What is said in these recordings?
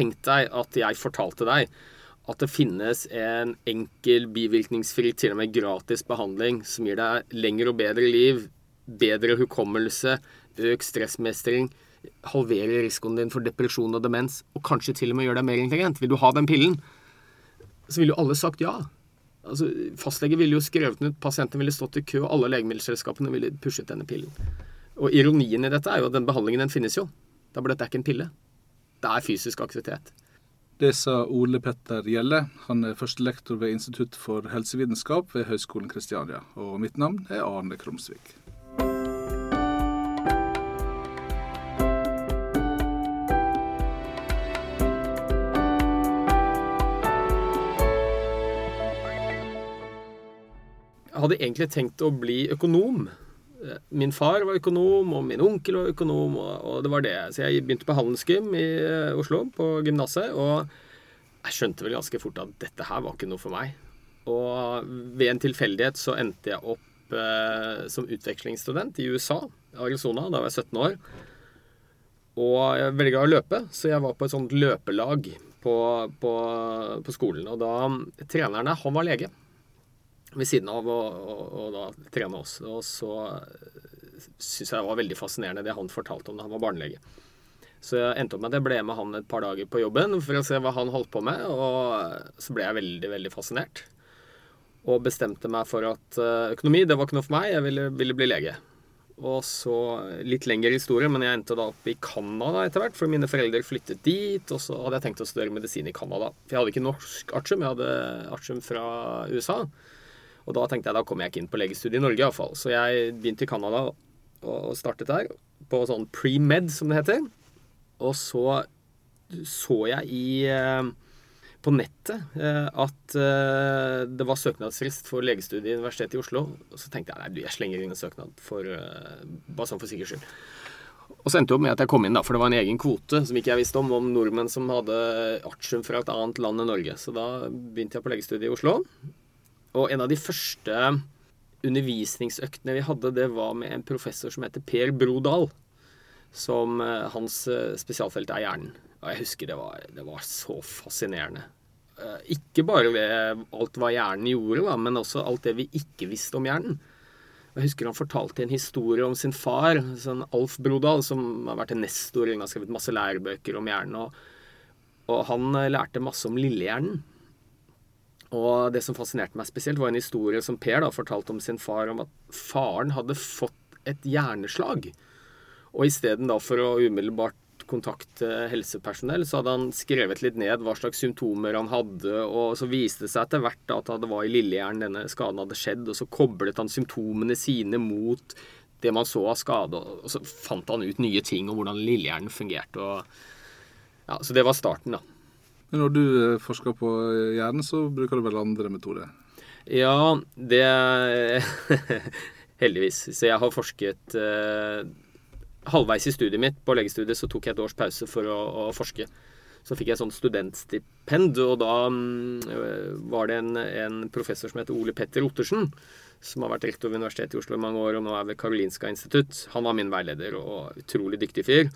tenk deg at jeg fortalte deg at det finnes en enkel, bivirkningsfri, til og med gratis behandling som gir deg lengre og bedre liv, bedre hukommelse, økt stressmestring, halverer risikoen din for depresjon og demens, og kanskje til og med gjør deg mer intelligent. Vil du ha den pillen? Så ville jo alle sagt ja. Altså, Fastlege ville jo skrevet den ut, pasienten ville stått i kø, og alle legemiddelselskapene ville pushet denne pillen. Og ironien i dette er jo at den behandlingen den finnes jo. Da blir dette ikke en pille. Det er fysisk aktivitet. Det sa Ole Petter Gjelle. Han er førstelektor ved Institutt for helsevitenskap ved Høgskolen Kristiania. Og mitt navn er Arne Krumsvik. Jeg hadde egentlig tenkt å bli økonom. Min far var økonom, og min onkel var økonom, og det var det. Så jeg begynte på handelsgym i eh, Oslo, på gymnaset, og jeg skjønte vel ganske fort at dette her var ikke noe for meg. Og ved en tilfeldighet så endte jeg opp eh, som utvekslingsstudent i USA, Arizona, da var jeg 17 år. Og jeg veldig glad i å løpe, så jeg var på et sånt løpelag på, på, på skolen. Og da Trenerne, han var lege ved siden av å, og, og da trene oss. Og så syns jeg det var veldig fascinerende det han fortalte om da han var barnelege. Så jeg endte opp med at jeg ble med han et par dager på jobben for å se hva han holdt på med. Og så ble jeg veldig, veldig fascinert. Og bestemte meg for at eh, økonomi, det var ikke noe for meg. Jeg ville, ville bli lege. Og så litt lengre historie, men jeg endte da opp i Canada etter hvert, for mine foreldre flyttet dit. Og så hadde jeg tenkt å studere medisin i Canada. For jeg hadde ikke norsk artium, jeg hadde artium fra USA. Og da tenkte jeg da kommer jeg ikke inn på legestudiet i Norge iallfall. Så jeg begynte i Canada og startet der, på sånn pre-med, som det heter. Og så så jeg i eh, på nettet eh, at eh, det var søknadsfrist for legestudiet i Universitetet i Oslo. Og så tenkte jeg nei, jeg slenger inn en søknad for, bare sånn for sikkerhets skyld. Og så endte det opp med at jeg kom inn, da, for det var en egen kvote som ikke jeg visste om, om nordmenn som hadde artium fra et annet land enn Norge. Så da begynte jeg på legestudiet i Oslo. Og en av de første undervisningsøktene vi hadde, det var med en professor som heter Per Brodal. Som eh, hans eh, spesialfelt er hjernen. Og jeg husker det var, det var så fascinerende. Eh, ikke bare ved alt hva hjernen gjorde, da, men også alt det vi ikke visste om hjernen. Jeg husker han fortalte en historie om sin far, sånn Alf Brodal, som har vært en nestor og har skrevet masse lærebøker om hjernen. Og, og han lærte masse om lillehjernen. Og det som fascinerte meg spesielt, var en historie som Per da fortalte om sin far, om at faren hadde fått et hjerneslag. Og istedenfor å umiddelbart kontakte helsepersonell, så hadde han skrevet litt ned hva slags symptomer han hadde, og så viste det seg etter hvert at det var i lillehjernen denne skaden hadde skjedd, og så koblet han symptomene sine mot det man så av skade, og så fant han ut nye ting om hvordan lillehjernen fungerte. Og, ja, så det var starten, da. Men når du eh, forsker på eh, hjernen, så bruker du vel andre metoder? Ja, det Heldigvis. Så jeg har forsket eh, Halvveis i studiet mitt på legestudiet så tok jeg et års pause for å, å forske. Så fikk jeg sånn studentstipend, og da mm, var det en, en, professor som heter Ole Petter Ottersen, som har vært rektor ved Universitetet i Oslo i mange år, og nå er ved Karolinska institutt. Han var min veileder og utrolig dyktig fyr.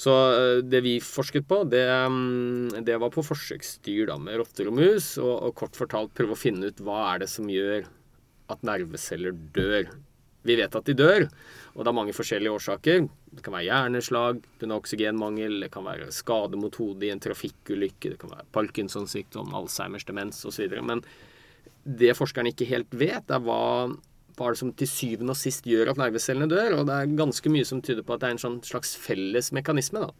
Så eh, det vi forsket på, det, mm, det var på forsøksdyr da, med rotter og mus. Og, og, kort fortalt prøve å finne ut hva er det som gjør at nerveceller dør. Vi vet at de dør, og det er mange forskjellige årsaker. Det kan være hjerneslag pga. oksygenmangel, det kan være skade mot hodet i en trafikkulykke, det kan være Parkinsons sykdom, Alzheimers demens osv. Men det forskerne ikke helt vet, er hva hva er det som til syvende og sist gjør at nervecellene dør? Og det er ganske mye som tyder på at det er en sånn slags felles mekanisme. da.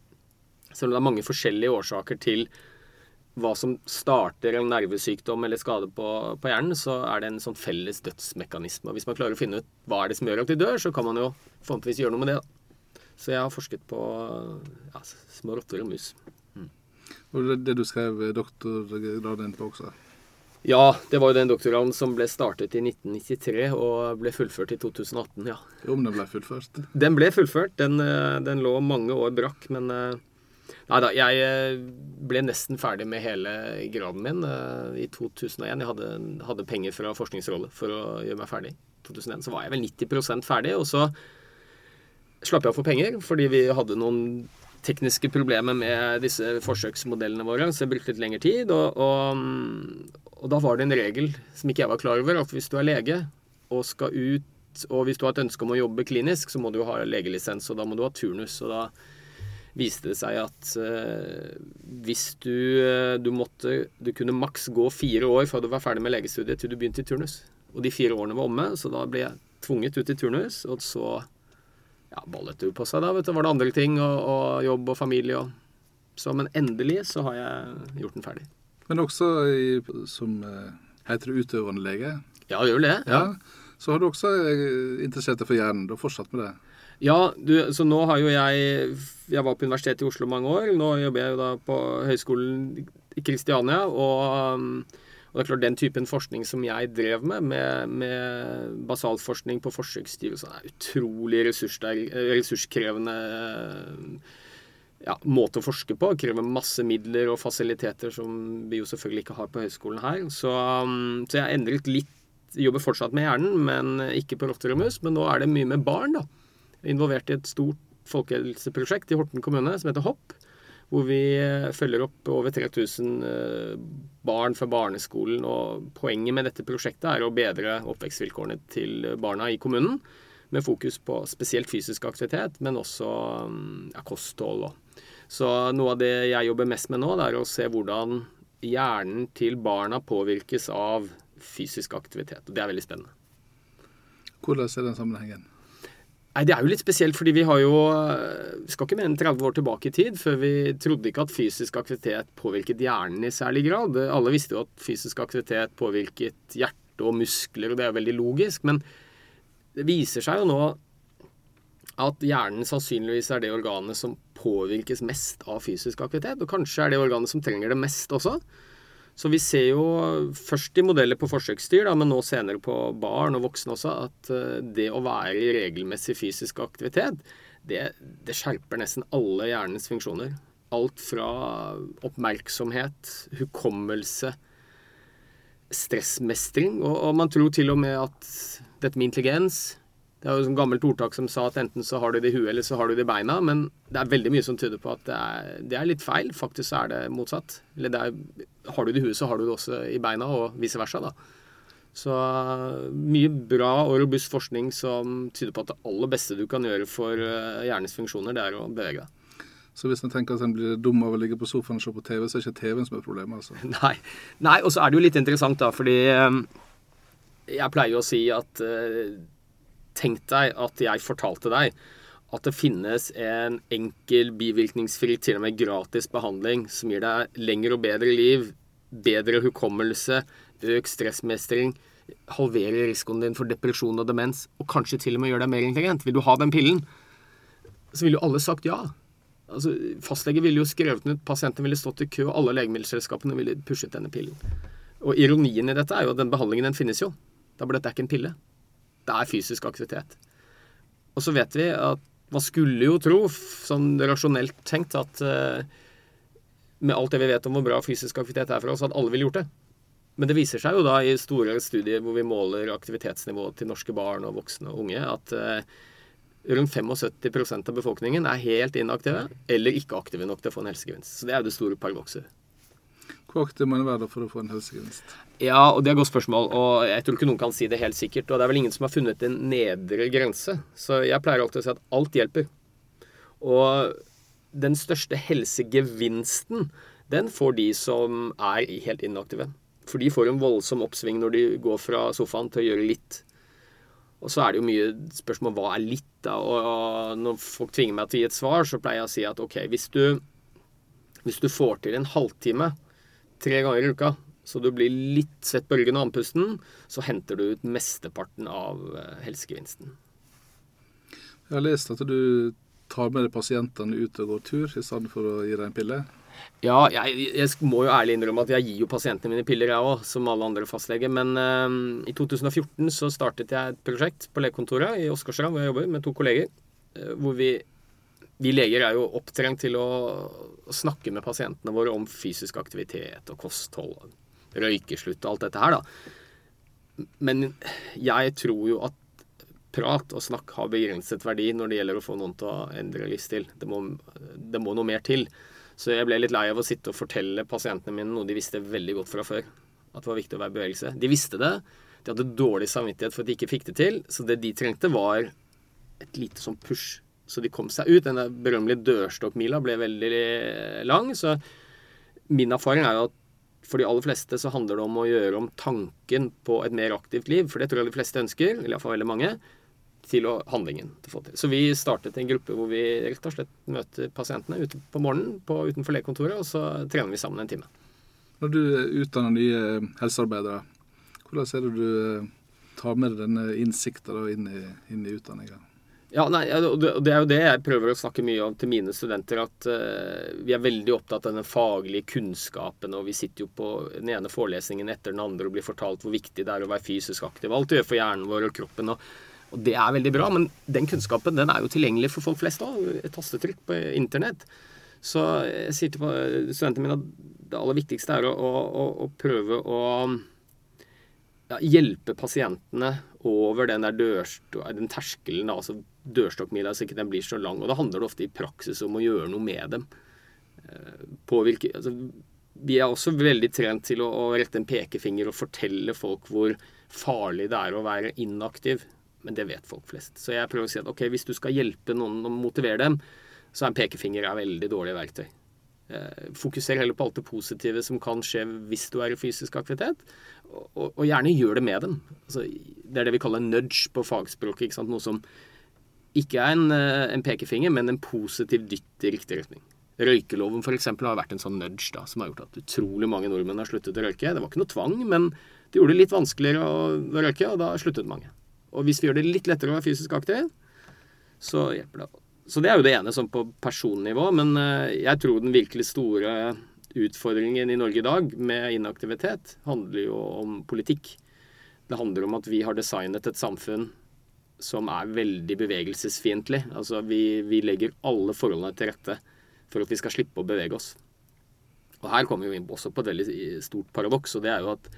Selv om det er mange forskjellige årsaker til hva som starter en nervesykdom eller skade på, på, hjernen, så er det en sånn felles dødsmekanisme. Og hvis man klarer å finne ut hva er det som gjør at de dør, så kan man jo forhåpentligvis gjøre noe med det. da. Så jeg har forsket på ja, små rotter og mus. Mm. Og det, det du skrev doktorgraden på også? Ja, det var jo den doktorgraden som ble startet i 1993 og ble fullført i 2018, ja. Om den ble fullført? Den ble fullført. Den, eh, den lå mange år brakk, men eh, Nei da, jeg eh, ble nesten ferdig med hele graden min i 2001. Jeg hadde, hadde penger fra Forskningsrådet for å gjøre meg ferdig. I 2001 så var jeg vel 90% ferdig, og så slapp jeg av for penger fordi vi hadde noen tekniske problemer med disse forsøksmodellene våre, så jeg brukte litt lengre tid. Og, og, og, da var det en regel som ikke jeg var klar over, at hvis du er lege og skal ut Og hvis du har et ønske om å jobbe klinisk, så må du jo ha legelisens, og da må du ha turnus. Og da viste det seg at uh, hvis du, uh, du måtte Du kunne maks gå fire år fra du var ferdig med legestudiet til du begynte i turnus. Og de fire årene var omme, så da ble jeg tvunget ut i turnus, og så ja, ballet det jo på seg da. vet du, Var det andre ting, og, og jobb og familie og så, Men endelig så har jeg gjort den ferdig. Men også i, som eh, heter det utøvende lege? Ja, gjør det. Ja. ja. Så har du også eh, interessert deg for hjernen. Du har fortsatt med det? Ja, du, så nå har jo jeg Jeg var på Universitetet i Oslo mange år. Nå jobber jeg jo da på Høgskolen i Kristiania. og og det er klart Den typen forskning som jeg drev med, med, med basalforskning på forsøksdyr, så er utrolig ressurskrevende ja, måte å forske på. Krever masse midler og fasiliteter som vi jo selvfølgelig ikke har på høyskolen her. Så, um, så jeg har endret litt Jobber fortsatt med hjernen, men ikke på rotter og mus. Men nå er det mye med barn, da. Involvert i et stort folkehelseprosjekt i Horten kommune som heter HOPP hvor vi eh, følger opp over 3000 eh, barn fra barneskolen. og Poenget med dette prosjektet er å bedre oppvekstvilkårene til barna i kommunen. Med fokus på spesielt fysisk aktivitet, men også mm, ja, kosthold. Så noe av det jeg jobber mest med nå, det er å se hvordan hjernen til barna påvirkes av fysisk aktivitet. Og det er veldig spennende. Hvordan er den sammenhengen? Nei, Det er jo litt spesielt, fordi vi har jo Vi skal ikke mer enn 30 år tilbake i tid før vi trodde ikke at fysisk aktivitet påvirket hjernen i særlig grad. Alle visste jo at fysisk aktivitet påvirket hjerte og muskler, og det er jo veldig logisk. Men det viser seg jo nå at hjernen sannsynligvis er det organet som påvirkes mest av fysisk aktivitet. Og kanskje er det organet som trenger det mest også. Så vi ser jo først i modeller på forsøksdyr, men nå senere på barn og voksne også, at eh, det å være i regelmessig fysisk aktivitet, det, det skjerper nesten alle hjernens funksjoner. Alt fra oppmerksomhet, hukommelse, stressmestring. Og, og man tror til og med at dette med intelligens det er jo et gammelt ordtak som sa at enten så har du det i huet, eller så har du det i beina. Men det er veldig mye som tyder på at det er, det er litt feil. Faktisk så er det motsatt. Eller det er, har du det i huet, så har du det også i beina, og vice versa. da. Så mye bra og robust forskning som tyder på at det aller beste du kan gjøre for eh, hjernens funksjoner, det er å bevege deg. Så hvis en tenker at en blir dum av å ligge på sofaen og se på TV, så er det ikke TV-en som er problemet? altså? Nei, Nei og så er det jo litt interessant, da, fordi eh, jeg pleier å si at uh, Tenk deg at jeg fortalte deg at det finnes en enkel, bivirkningsfri, til og med gratis behandling som gir deg lengre og bedre liv, bedre hukommelse, økt stressmestring, halverer risikoen din for depresjon og demens, og kanskje til og med gjør deg mer intelligent. Vil du ha den pillen? Så ville jo alle sagt ja. Altså, Fastlege ville jo skrevet den ut, pasienten ville stått i kø, og alle legemiddelselskapene ville pushet denne pillen. Og ironien i dette er jo at den behandlingen den finnes jo. Da blir dette ikke en pille det er fysisk aktivitet. Og så vet vi at man skulle jo tro, sånn rasjonelt tenkt, at uh, med alt det vi vet om hvor bra fysisk aktivitet er for oss, at alle ville gjort det. Men det viser seg jo da i store studier hvor vi måler aktivitetsnivået til norske barn og voksne og unge, at uh, rundt 75% av befolkningen er helt inaktive eller ikke aktive nok til å få en helsegevinst. Så det er jo det store paradokset. Hvor aktiv må en være for å få en helsegevinst? Ja, og Det er et godt spørsmål. og Jeg tror ikke noen kan si det helt sikkert. og Det er vel ingen som har funnet en nedre grense. Så jeg pleier alltid å si at alt hjelper. Og den største helsegevinsten, den får de som er helt inaktive. For de får en voldsom oppsving når de går fra sofaen til å gjøre litt. Og så er det jo mye spørsmål hva er litt, da. Og når folk tvinger meg til å gi et svar, så pleier jeg å si at ok, hvis du, hvis du får til en halvtime tre ganger i uka, så du blir litt svett på ryggen og andpusten, så henter du ut mesteparten av eh, helsegevinsten. Jeg har lest at du tar med deg pasientene ut og går tur i stedet for å gi deg en pille? Ja, jeg, jeg, må jo ærlig innrømme at jeg gir jo pasientene mine piller, jeg òg, som alle andre fastleger. Men eh, i 2014 så startet jeg et prosjekt på legekontoret i Åsgårdstrand, hvor jeg jobber med to kolleger. Uh, hvor vi, vi leger er jo opptrent til å, snakke med pasientene våre om fysisk aktivitet og kosthold, røykeslutt og alt dette her, da. Men jeg tror jo at prat og snakk har begrenset verdi når det gjelder å få noen til å endre livsstil. Det må, det må noe mer til. Så jeg ble litt lei av å sitte og fortelle pasientene mine noe de visste veldig godt fra før. At det var viktig å være i bevegelse. De visste det. De hadde dårlig samvittighet for at de ikke fikk det til. Så det de trengte, var et lite sånn push. Så de kom seg ut. Den berømmelige dørstokkmila ble veldig lang. Så min erfaring er jo at for de aller fleste så handler det om å gjøre om tanken på et mer aktivt liv, for det tror jeg de fleste ønsker, eller iallfall veldig mange, til å, handlingen til å få til. Så vi startet en gruppe hvor vi rett og slett møter pasientene ute på morgenen på, utenfor legekontoret, og så trener vi sammen en time. Når du utdanner nye helsearbeidere, hvordan er det du eh, tar med denne innsikten inn i, i utdanninga? Ja, nei, Det er jo det jeg prøver å snakke mye om til mine studenter. At uh, vi er veldig opptatt av den faglige kunnskapen. Og vi sitter jo på den ene forelesningen etter den andre og blir fortalt hvor viktig det er å være fysisk aktiv. Alt det gjør for hjernen vår og kroppen. Og, og, det er veldig bra. Men den kunnskapen den er jo tilgjengelig for folk flest òg. Et tastetrykk på internett. Så jeg sier til studentene mine at det aller viktigste er å, å, å prøve å ja, hjelpe pasientene over den der dørst, den terskelen, altså dørstokkmila, så ikke den blir så lang. Og da handler det ofte i praksis om å gjøre noe med dem. Eh, påvirke altså, Vi er også veldig trent til å, å, rette en pekefinger og fortelle folk hvor farlig det er å være inaktiv. Men det vet folk flest. Så jeg prøver å si at ok, hvis du skal hjelpe noen og motivere dem, så er en pekefinger et veldig dårlig verktøy. Eh, fokuser heller på alt det positive som kan skje hvis du er i fysisk aktivitet, og, og gjerne gjør det med dem. Altså, det er det vi kaller nudge på fagspråket. Noe som ikke er en, eh, en, pekefinger, men en positiv dytt i riktig retning. Røykeloven f.eks. har vært en sånn nudge da, som har gjort at utrolig mange nordmenn har sluttet å røyke. Det var ikke noe tvang, men det gjorde det litt vanskeligere å røyke, og da sluttet mange. Og hvis vi gjør det litt lettere å være fysisk aktiv, så hjelper det. Så det er jo det ene sånn på personnivå, men eh, jeg tror den virkelig store utfordringen i Norge i dag med inaktivitet handler jo om politikk. Det handler om at vi har designet et samfunn som er veldig bevegelsesfiendtlig. Altså vi, vi, legger alle forholdene til rette for at vi skal slippe å bevege oss. Og her kommer vi også på et veldig stort paradoks, og det er jo at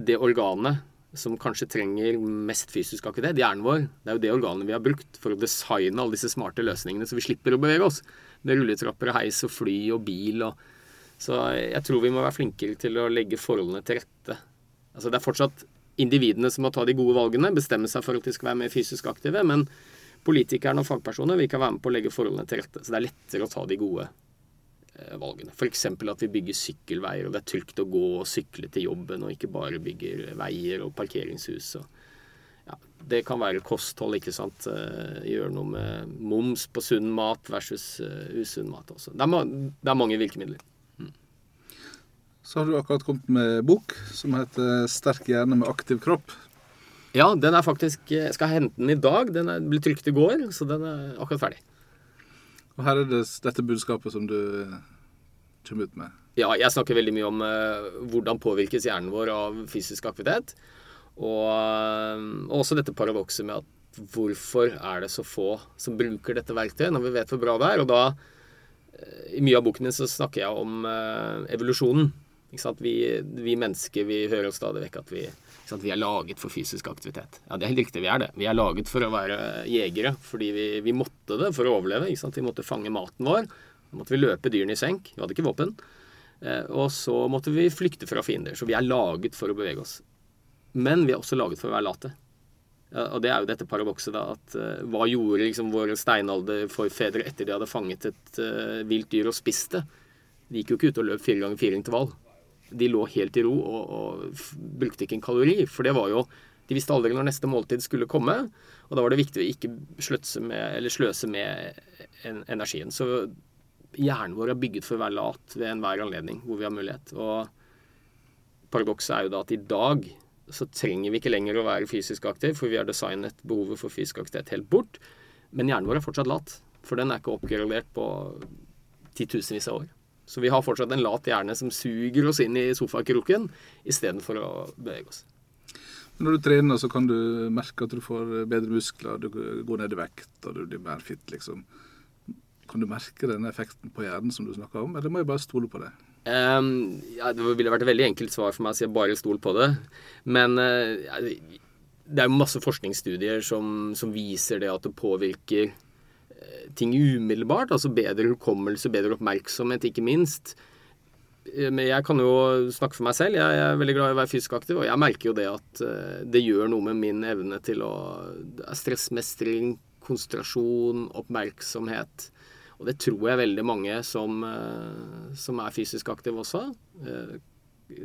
det organet som kanskje trenger mest fysisk aktivitet, hjernen vår, det er jo det organet vi har brukt for å designe alle disse smarte løsningene så vi slipper å bevege oss. Med rulletrapper og heis og fly og bil og Så jeg tror vi må være flinkere til å legge forholdene til rette. Altså det er fortsatt individene som må ta de gode valgene, bestemme seg for at de skal være mer fysisk aktive. Men politikerne og fagpersoner vil ikke være med på å legge forholdene til rette. Så det er lettere å ta de gode eh, valgene. F.eks. at vi bygger sykkelveier, og det er trygt å gå og sykle til jobben, og ikke bare bygger veier og parkeringshus. Og, ja, det kan være kosthold, ikke sant. Eh, gjøre noe med moms på sunn mat versus uh, usunn mat også. Det er, det er mange virkemidler så har du akkurat kommet med bok som heter 'Sterk hjerne med aktiv kropp'. Ja, den er faktisk Jeg skal hente den i dag. Den er, ble trykt i går, så den er akkurat ferdig. Og her er det dette budskapet som du kommer ut med? Ja, jeg snakker veldig mye om uh, hvordan påvirkes hjernen vår av fysisk aktivitet. Og, uh, og også dette paradokset med at hvorfor er det så få som bruker dette verktøyet når vi vet hvor bra det er? Og da, i mye av boken min så snakker jeg om evolusjonen. Vi, vi, mennesker vi hører stadig vekk at vi, vi, er laget for fysisk aktivitet. Ja, det er helt riktig, vi er det. Vi er laget for å være jegere fordi vi, vi måtte det for å overleve. Vi måtte fange maten vår. Da måtte vi løpe dyrene i senk. Vi hadde ikke våpen. Eh, og så måtte vi flykte fra fiender. Så vi er laget for å bevege oss. Men vi er også laget for å være late. Og det er jo dette paradokset, da, at uh, hva gjorde liksom våre steinalderforfedre etter de hadde fanget et uh, vilt dyr og spist det? De gikk jo ikke ut og løp fire ganger fire intervall de lå helt i ro og, og, brukte ikke en kalori. For det var jo De visste aldri når neste måltid skulle komme. Og da var det viktig å ikke med, sløse med en, energien. Så hjernen vår er bygget for å være lat ved enhver anledning hvor vi har mulighet. Og paradokset er jo da at i dag så trenger vi ikke lenger å være fysisk aktiv, for vi har designet behovet for fysisk aktivitet helt bort. Men hjernen vår er fortsatt lat, for den er ikke oppgradert på titusenvis av år. Så vi har fortsatt en lat hjerne som suger oss inn i sofakroken istedenfor å bevege oss. Når du trener, så kan du merke at du får bedre muskler, du går ned i vekt og du blir mer fit, liksom. Kan du merke denne effekten på hjernen som du snakker om, eller må jeg bare stole på det? Um, ja, det ville vært et veldig enkelt svar for meg å si bare stol på det. Men uh, det er jo masse forskningsstudier som, som, viser det at det påvirker ting umiddelbart. Altså bedre hukommelse, bedre oppmerksomhet, ikke minst. Eh, men jeg kan jo snakke for meg selv. Jeg er veldig glad i å være fysisk aktiv, og jeg merker jo det at eh, det gjør noe med min evne til å Stressmestring, konsentrasjon, oppmerksomhet. Og det tror jeg veldig mange som, som er fysisk aktive også,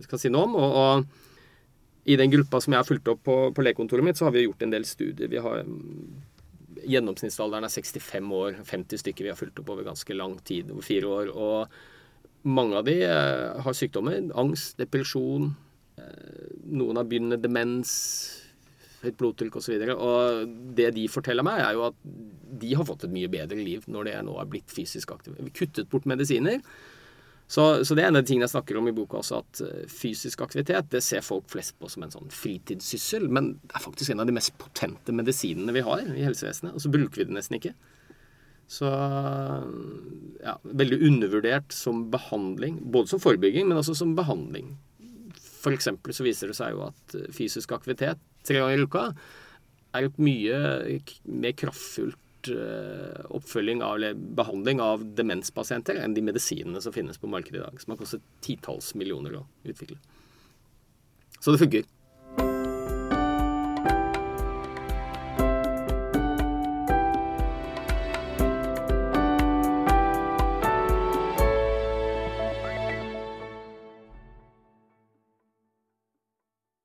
skal si noe om. og, og i den gruppa som jeg har fulgt opp på, på legekontoret mitt, så har vi gjort en del studier. Vi har Gjennomsnittsalderen er 65 år. 50 stykker vi har fulgt opp over ganske lang tid, over fire år. Og mange av de eh, har sykdommer. Angst, depresjon. Eh, noen har begynnende demens, høyt blodtrykk osv. Og, så og det de forteller meg, er jo at de har fått et mye bedre liv når de nå er blitt fysisk aktive. Vi kuttet bort medisiner. Så, så, det er en av de tingene jeg snakker om i boka også, at eh, fysisk aktivitet det ser folk flest på som en sånn fritidssyssel. Men det er faktisk en av de mest potente medisinene vi har i helsevesenet. Og så bruker vi det nesten ikke. Så ja, veldig undervurdert som behandling. Både som forebygging, men også som behandling. Eksempel så viser det seg jo at eh, fysisk aktivitet tre ganger i uka er et mye mer kraftfullt Eh, oppfølging av, eller behandling av demenspasienter enn de medisinene som finnes på markedet i dag, som har kostet titalls millioner å utvikle. Så det funker.